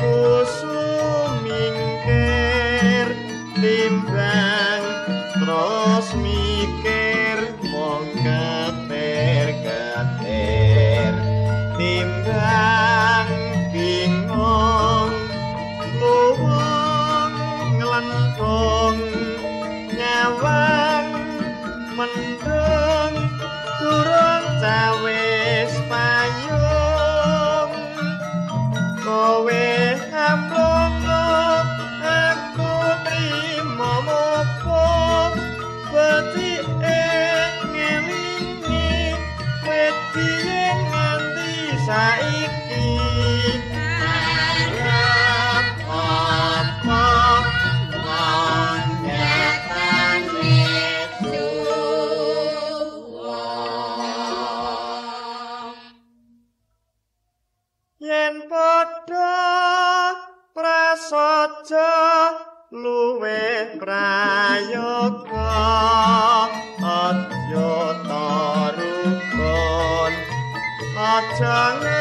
我说。yoga Atyo tarukon. Atyangin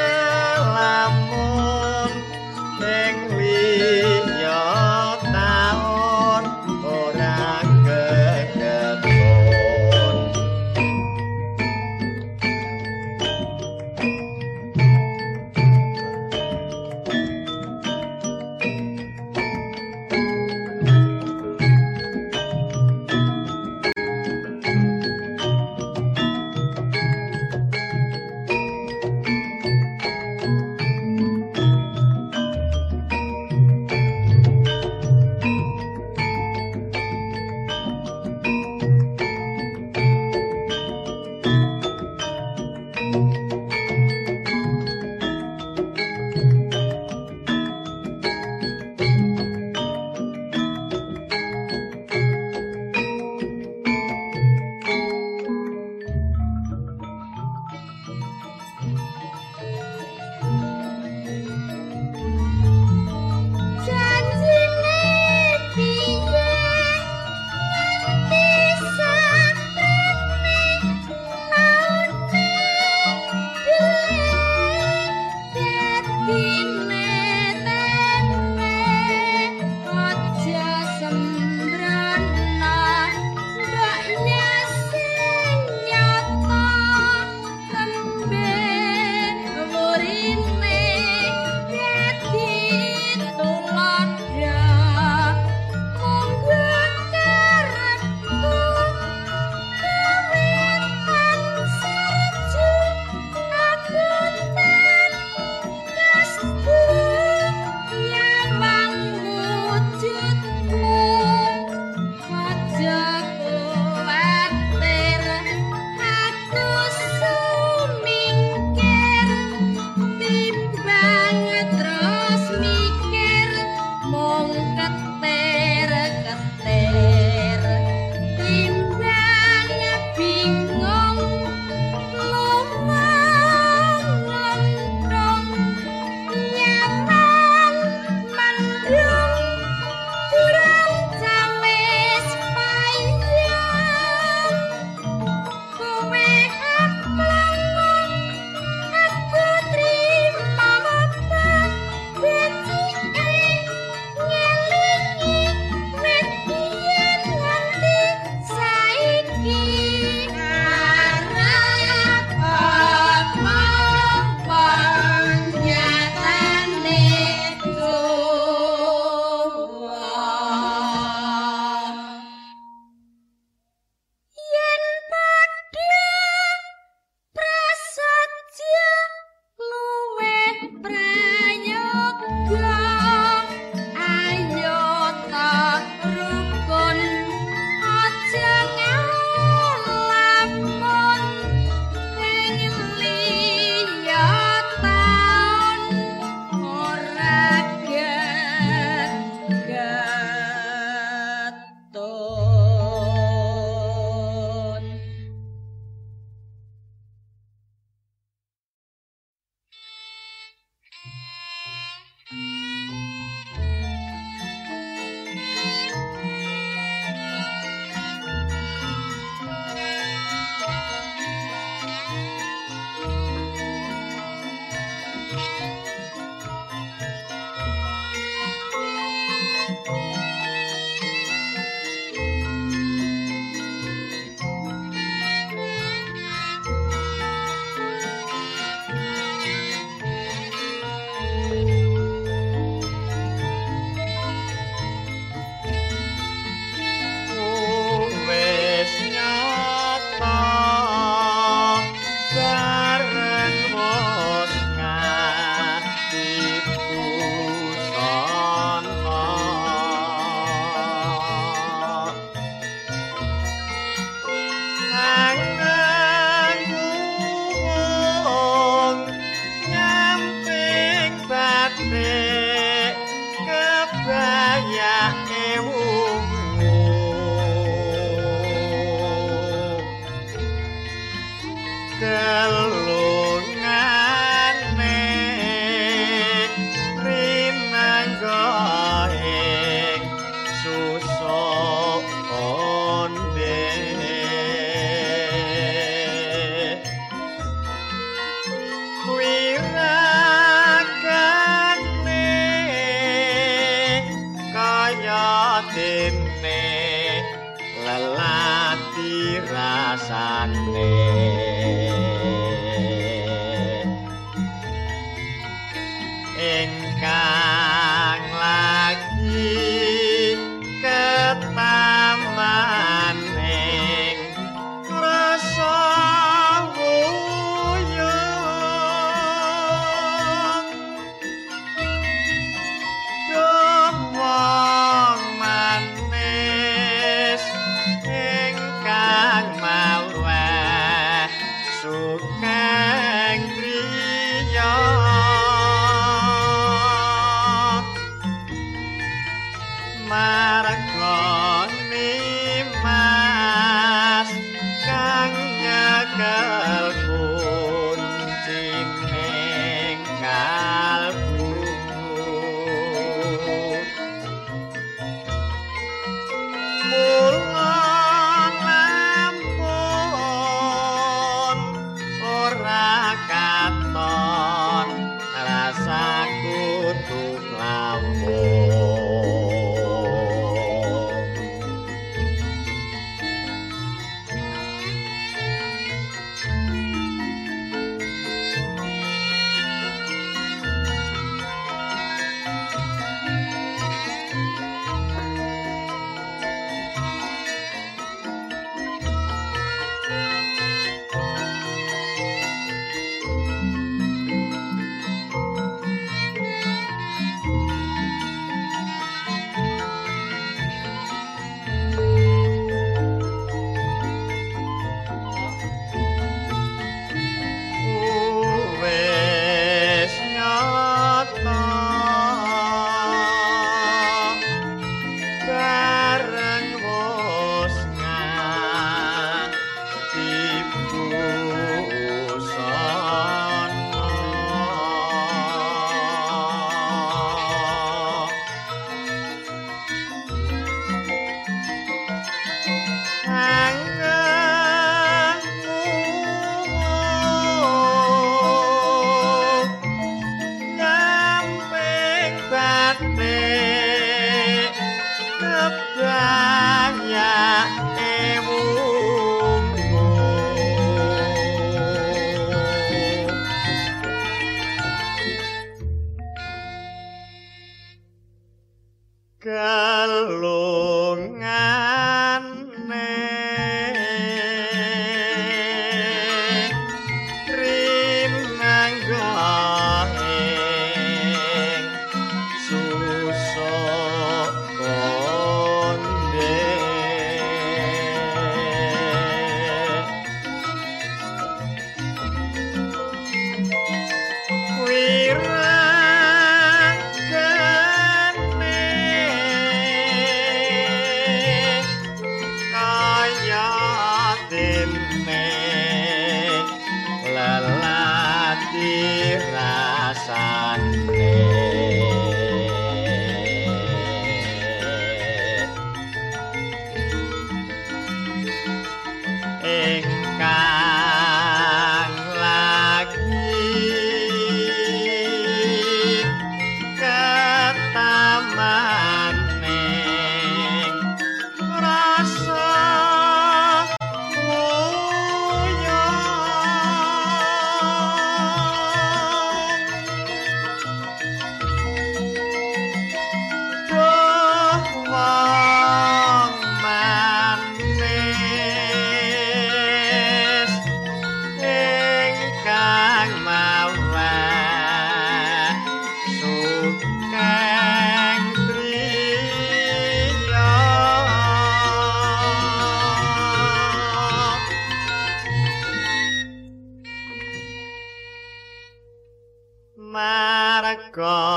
God.